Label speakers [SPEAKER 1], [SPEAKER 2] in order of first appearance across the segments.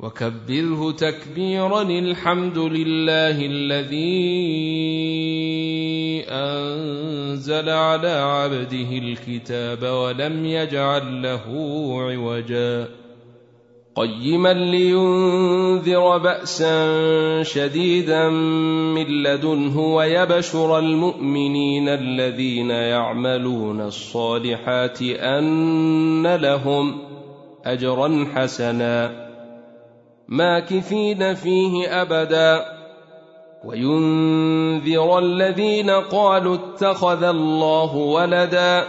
[SPEAKER 1] وكبره تكبيرا الحمد لله الذي أنزل على عبده الكتاب ولم يجعل له عوجا. قيما لينذر باسا شديدا من لدنه ويبشر المؤمنين الذين يعملون الصالحات أن لهم اجرا حسنا. ماكثين فيه أبدا. وينذر الذين قالوا اتخذ الله ولدا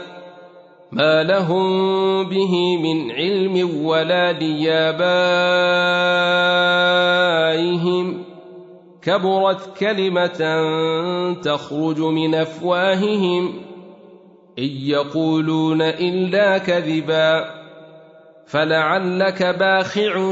[SPEAKER 1] ما لهم به من علم ولا ليابائهم. كبرت كلمة تخرج من أفواههم. إن يقولون إلا كذبا فلعلك باخع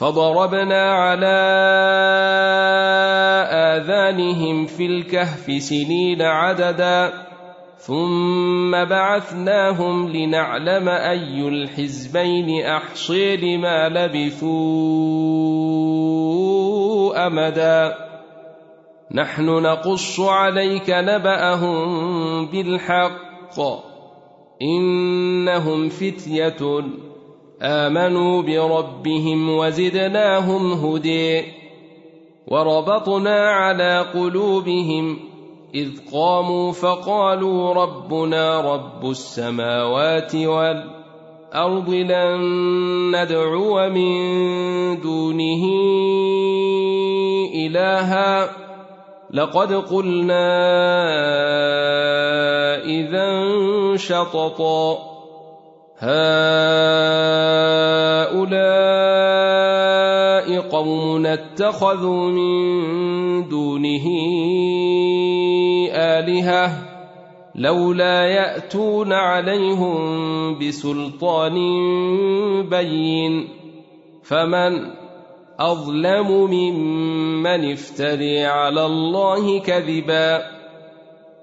[SPEAKER 1] فضربنا على آذانهم في الكهف سنين عددا ثم بعثناهم لنعلم أي الحزبين أحصي لما لبثوا أمدا. نحن نقص عليك نبأهم بالحق. إنهم فتية. آمنوا بربهم وزدناهم هدي وربطنا على قلوبهم إذ قاموا فقالوا ربنا رب السماوات والأرض لن ندعو من دونه إلها لقد قلنا إذا شططا هؤلاء قوم اتخذوا من دونه آلهة لولا يأتون عليهم بسلطان بين فمن أظلم ممن افتري على الله كذباً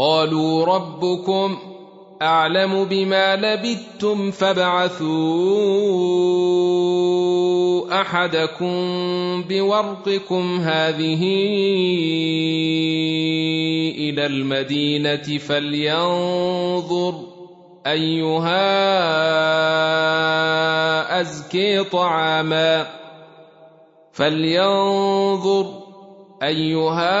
[SPEAKER 1] قالوا ربكم أعلم بما لبثتم فابعثوا أحدكم بورقكم هذه إلى المدينة فلينظر أيها أزكي طعاما فلينظر أيها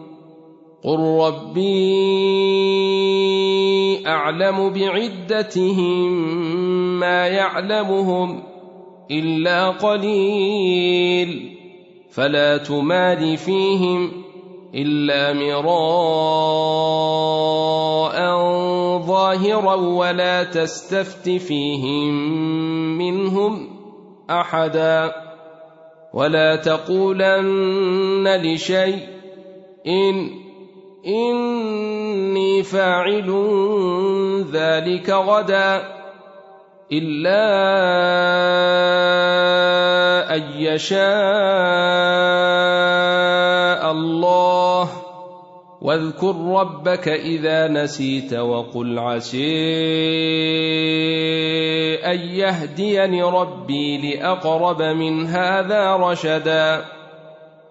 [SPEAKER 1] قل ربي اعلم بعدتهم ما يعلمهم الا قليل فلا تمار فيهم الا مراء ظاهرا ولا تستفت فيهم منهم احدا ولا تقولن لشيء ان إني فاعل ذلك غدا إلا أن يشاء الله. واذكر ربك إذا نسيت وقل عسي أن يهديني ربي لأقرب من هذا رشدا.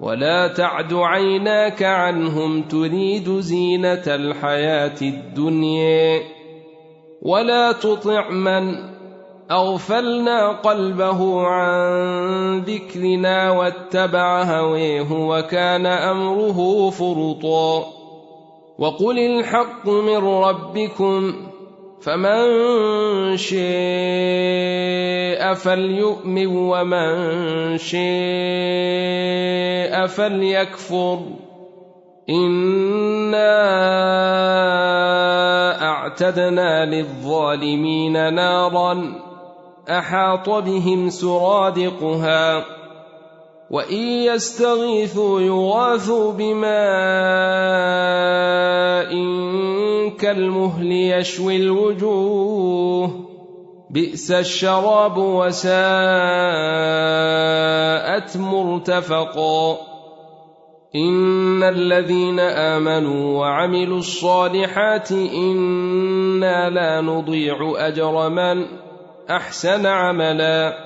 [SPEAKER 1] ولا تعد عيناك عنهم تريد زينة الحياة الدنيا ولا تطع من أغفلنا قلبه عن ذكرنا واتبع هويه وكان أمره فرطا وقل الحق من ربكم فمن شاء فليؤمن ومن شاء فليكفر انا اعتدنا للظالمين نارا احاط بهم سرادقها وان يستغيثوا يغاثوا بماء كالمهل يشوي الوجوه بئس الشراب وساءت مرتفقا ان الذين امنوا وعملوا الصالحات أنا لا نضيع اجر من احسن عملا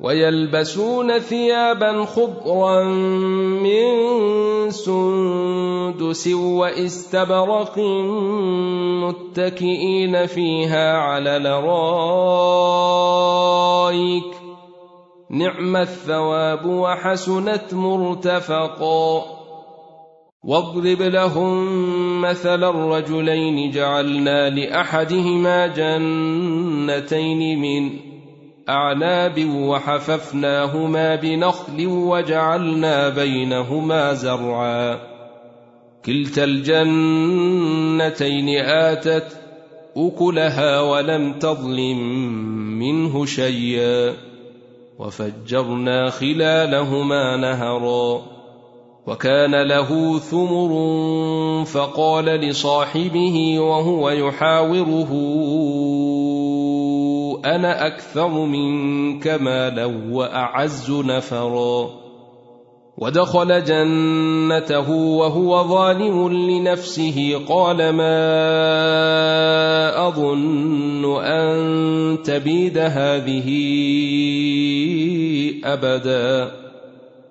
[SPEAKER 1] ويلبسون ثيابا خضرا من سندس واستبرق متكئين فيها على الارائك نعم الثواب وحسنت مرتفقا. واضرب لهم مثل الرجلين جعلنا لأحدهما جنتين من أعناب وحففناهما بنخل وجعلنا بينهما زرعا. كلتا الجنتين آتت أكلها ولم تظلم منه شيئا. وفجرنا خلالهما نهرا. وكان له ثمر فقال لصاحبه وهو يحاوره أنا أكثر منك مالا وأعز نفرا. ودخل جنته وهو ظالم لنفسه. قال ما أظن أن تبيد هذه أبدا.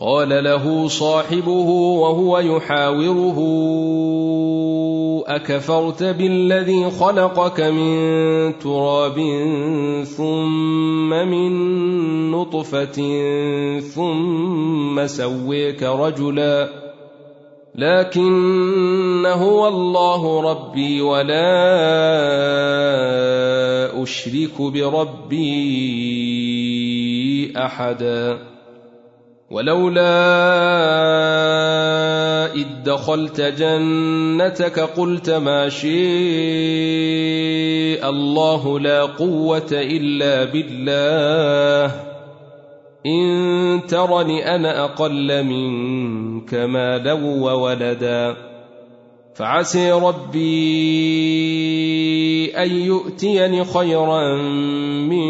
[SPEAKER 1] قال له صاحبه وهو يحاوره أكفرت بالذي خلقك من تراب ثم من نطفة ثم سويك رجلا لكن هو الله ربي ولا أشرك بربي أحدا. ولولا إذ دخلت جنتك قلت ما شاء الله لا قوة إلا بالله. إن ترني أنا أقل منك مالا وولدا. فعسي ربي أن يؤتيني خيرا من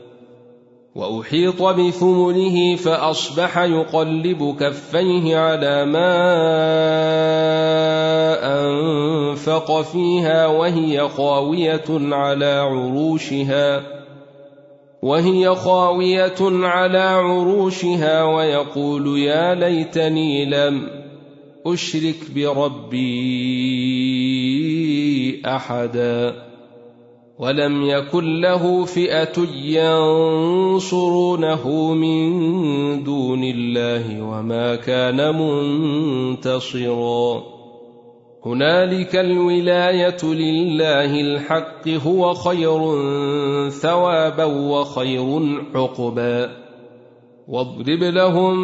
[SPEAKER 1] وأحيط بثمره فأصبح يقلب كفيه على ما أنفق فيها وهي خاوية على عروشها وهي خاوية على عروشها ويقول يا ليتني لم أشرك بربي أحدا. ولم يكن له فئة ينصرونه من دون الله وما كان منتصرا. هنالك الولاية لله الحق هو خير ثوابا وخير عقبا. واضرب لهم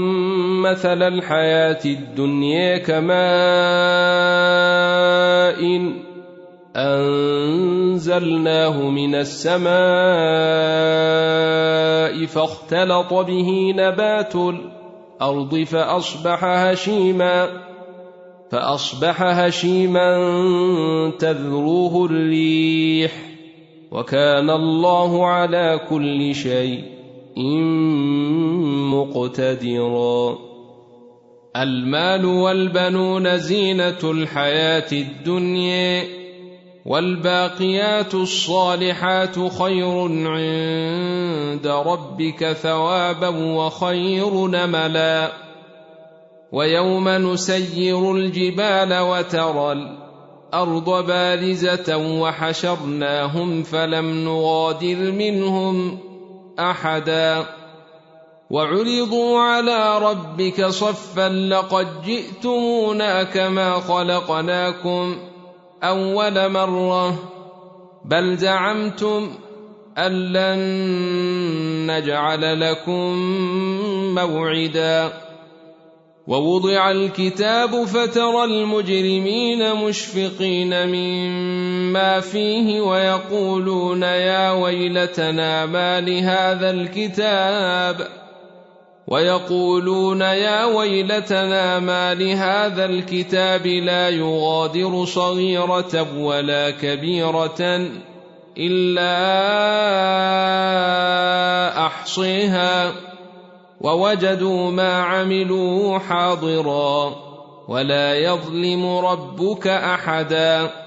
[SPEAKER 1] مثل الحياة الدنيا كماء أنزلناه من السماء فاختلط به نبات الأرض فأصبح هشيما فأصبح هشيما تذروه الريح وكان الله على كل شيء مقتدرا. المال والبنون زينة الحياة الدنيا. والباقيات الصالحات خير عند ربك ثوابا وخير نملا. ويوم نسير الجبال وترى الأرض بارزة وحشرناهم فلم نغادر منهم أحدا. وعرضوا على ربك صفا لقد جئتمونا كما خلقناكم أول مرة. بل زعمتم أن لن نجعل لكم موعدا. ووضع الكتاب فترى المجرمين مشفقين مما فيه ويقولون يا ويلتنا ما لهذا الكتاب. ويقولون يا ويلتنا ما لهذا الكتاب لا يغادر صغيرة ولا كبيرة إلا أحصيها ووجدوا ما عملوا حاضرا ولا يظلم ربك أحدا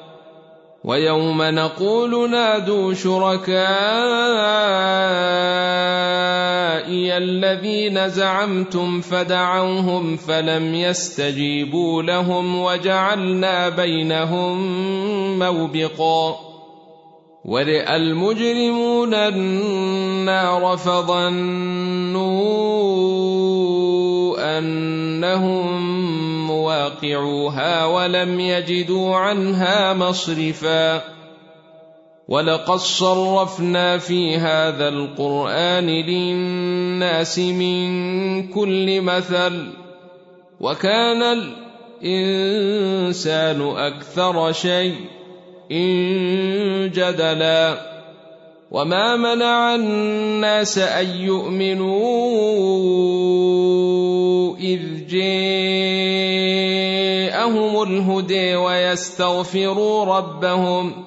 [SPEAKER 1] ويوم نقول نادوا شركائي الذين زعمتم فدعوهم فلم يستجيبوا لهم وجعلنا بينهم موبقا ورئ المجرمون النار فظنوا أنهم مواقعوها ولم يجدوا عنها مصرفا. ولقد صرفنا في هذا القرآن للناس من كل مثل وكان الإنسان أكثر شيء إن جدلا. وما منع الناس أن يؤمنوا إذ الهدي ويستغفروا ربهم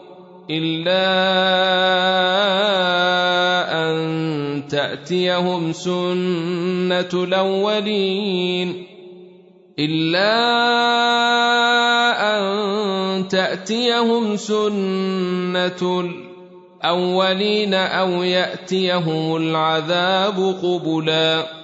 [SPEAKER 1] إلا أن تأتيهم سنة الأولين إلا أن تأتيهم سنة الأولين أو يأتيهم العذاب قبلا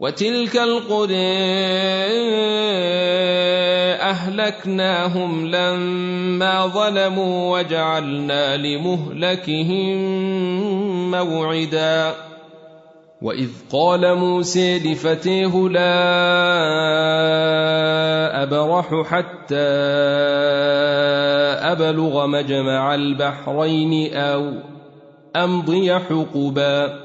[SPEAKER 1] وتلك القرى اهلكناهم لما ظلموا وجعلنا لمهلكهم موعدا واذ قال موسى لفتيه لا ابرح حتى ابلغ مجمع البحرين أو امضي حقبا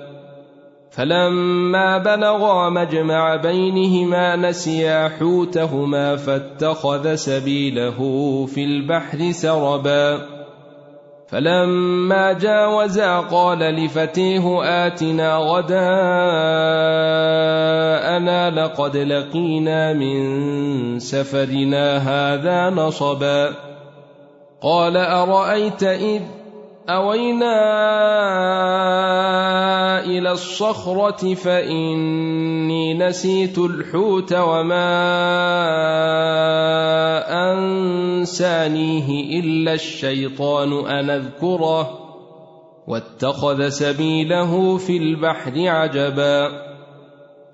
[SPEAKER 1] فلما بلغا مجمع بينهما نسيا حوتهما فاتخذ سبيله في البحر سربا. فلما جاوزا قال لفتيه آتنا غداءنا لقد لقينا من سفرنا هذا نصبا. قال أرأيت إذ أوينا إلى الصخرة فإني نسيت الحوت وما أنسانيه إلا الشيطان أن أذكره واتخذ سبيله في البحر عجبا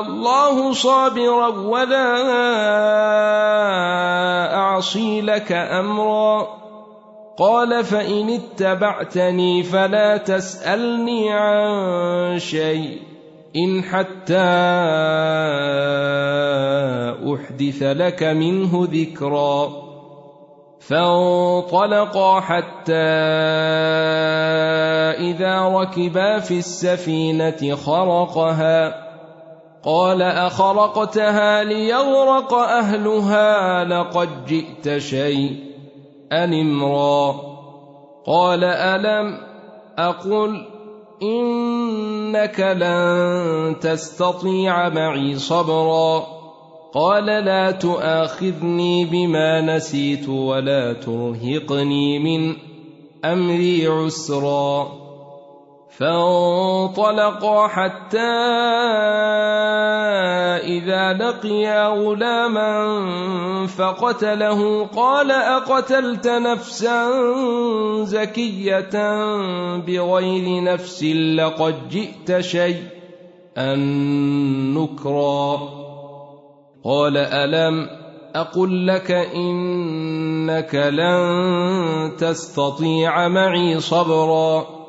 [SPEAKER 1] الله صابرا ولا أعصي لك أمرا. قال فإن اتبعتني فلا تسألني عن شيء إن حتى أحدث لك منه ذكرا. فانطلقا حتى إذا ركبا في السفينة خرقها. قال أخرقتها ليغرق أهلها لقد جئت شيء. امرأ. قال ألم أقل إنك لن تستطيع معي صبرا. قال لا تؤاخذني بما نسيت ولا ترهقني من أمري عسرا. فانطلقا حتى إذا لقيا غلاما فقتله. قال أقتلت نفسا زكية بغير نفس لقد جئت شيئا نكرا. قال ألم أقل لك إنك لن تستطيع معي صبرا.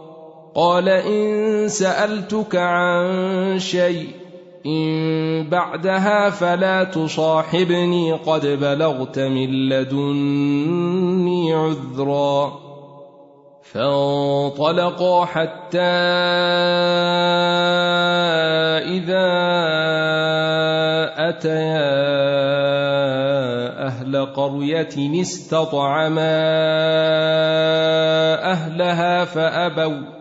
[SPEAKER 1] قال إن سألتك عن شيء إن بعدها فلا تصاحبني قد بلغت من لدني عذرا فانطلقا حتى إذا أتيا أهل قرية استطعما أهلها فأبوا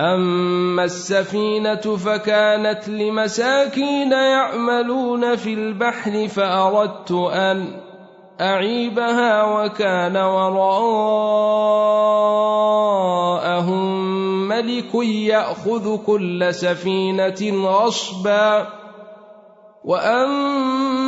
[SPEAKER 1] اما السفينه فكانت لمساكين يعملون في البحر فاردت ان اعيبها وكان وراءهم ملك ياخذ كل سفينه غصبا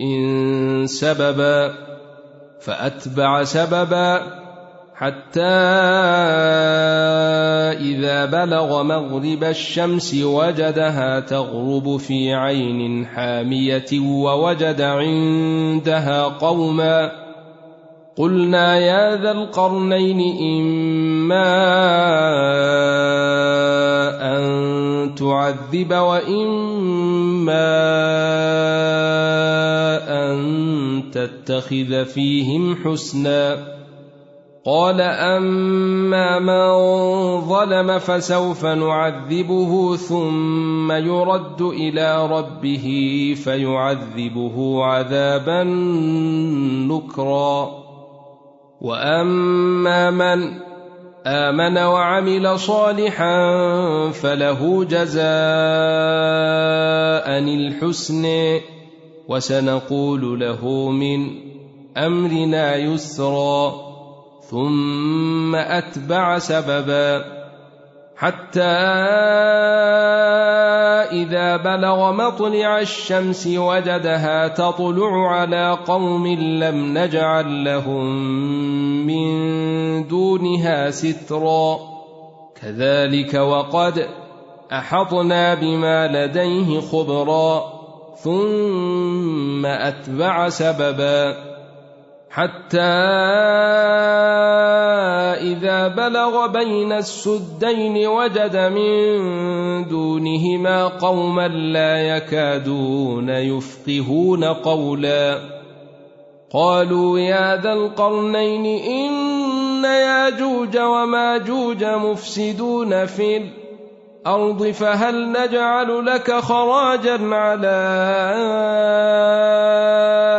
[SPEAKER 1] إن سببا فأتبع سببا حتى إذا بلغ مغرب الشمس وجدها تغرب في عين حامية ووجد عندها قوما. قلنا يا ذا القرنين إما أن تعذب وإما أن تتخذ فيهم حسناً قال أما من ظلم فسوف نعذبه ثم يرد إلى ربه فيعذبه عذابا نكرا وأما من آمن وعمل صالحا فله جزاء الحسن وسنقول له من أمرنا يسرا ثم أتبع سببا حتى إذا بلغ مطلع الشمس وجدها تطلع على قوم لم نجعل لهم من دونها سترا كذلك وقد أحطنا بما لديه خبرا ثم أتبع سببا حتى إذا بلغ بين السدين وجد من دونهما قوما لا يكادون يفقهون قولا قالوا يا ذا القرنين إن ياجوج وماجوج مفسدون في الأرض فهل نجعل لك خراجا على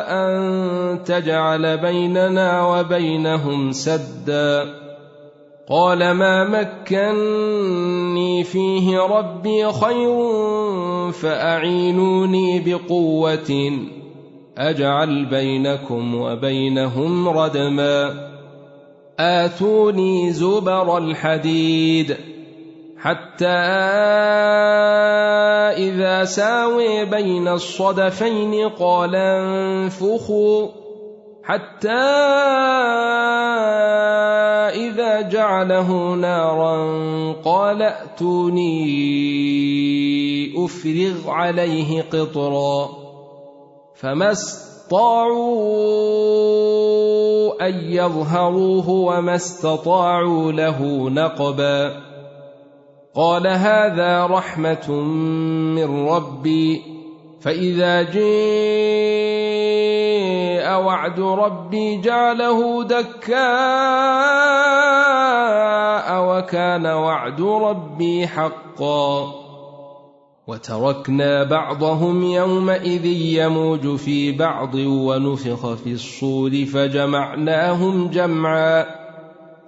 [SPEAKER 1] أن تجعل بيننا وبينهم سدا؟ قال ما مكني فيه ربي خير فأعينوني بقوة أجعل بينكم وبينهم ردما. آتوني زبر الحديد. حتى إذا ساوي بين الصدفين قال انفخوا. حتى إذا جعله نارا قال ائتوني أفرغ عليه قطرا. فما استطاعوا أن يظهروه وما استطاعوا له نقبا. قال هذا رحمة من ربي فإذا جاء وعد ربي جعله دكاء وكان وعد ربي حقا. وتركنا بعضهم يومئذ يموج في بعض ونفخ في الصور فجمعناهم جمعا.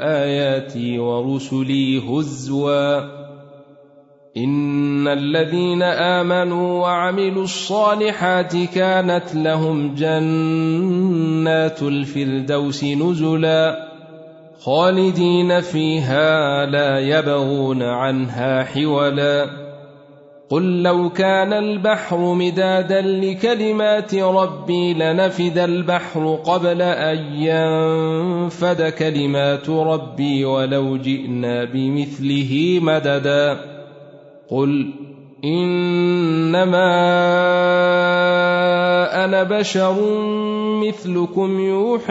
[SPEAKER 1] آياتي ورسلي هزوا. إن الذين آمنوا وعملوا الصالحات كانت لهم جنات الفردوس نزلا. خالدين فيها لا يبغون عنها حولا. قل لو كان البحر مدادا لكلمات ربي لنفد البحر قبل ان ينفد كلمات ربي ولو جئنا بمثله مددا قل انما أنا بشر مثلكم يوحي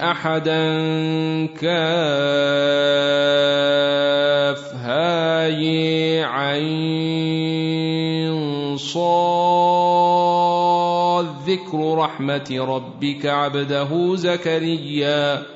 [SPEAKER 1] أحدا كاف هاي عين صاد ذكر رحمة ربك عبده زكريا.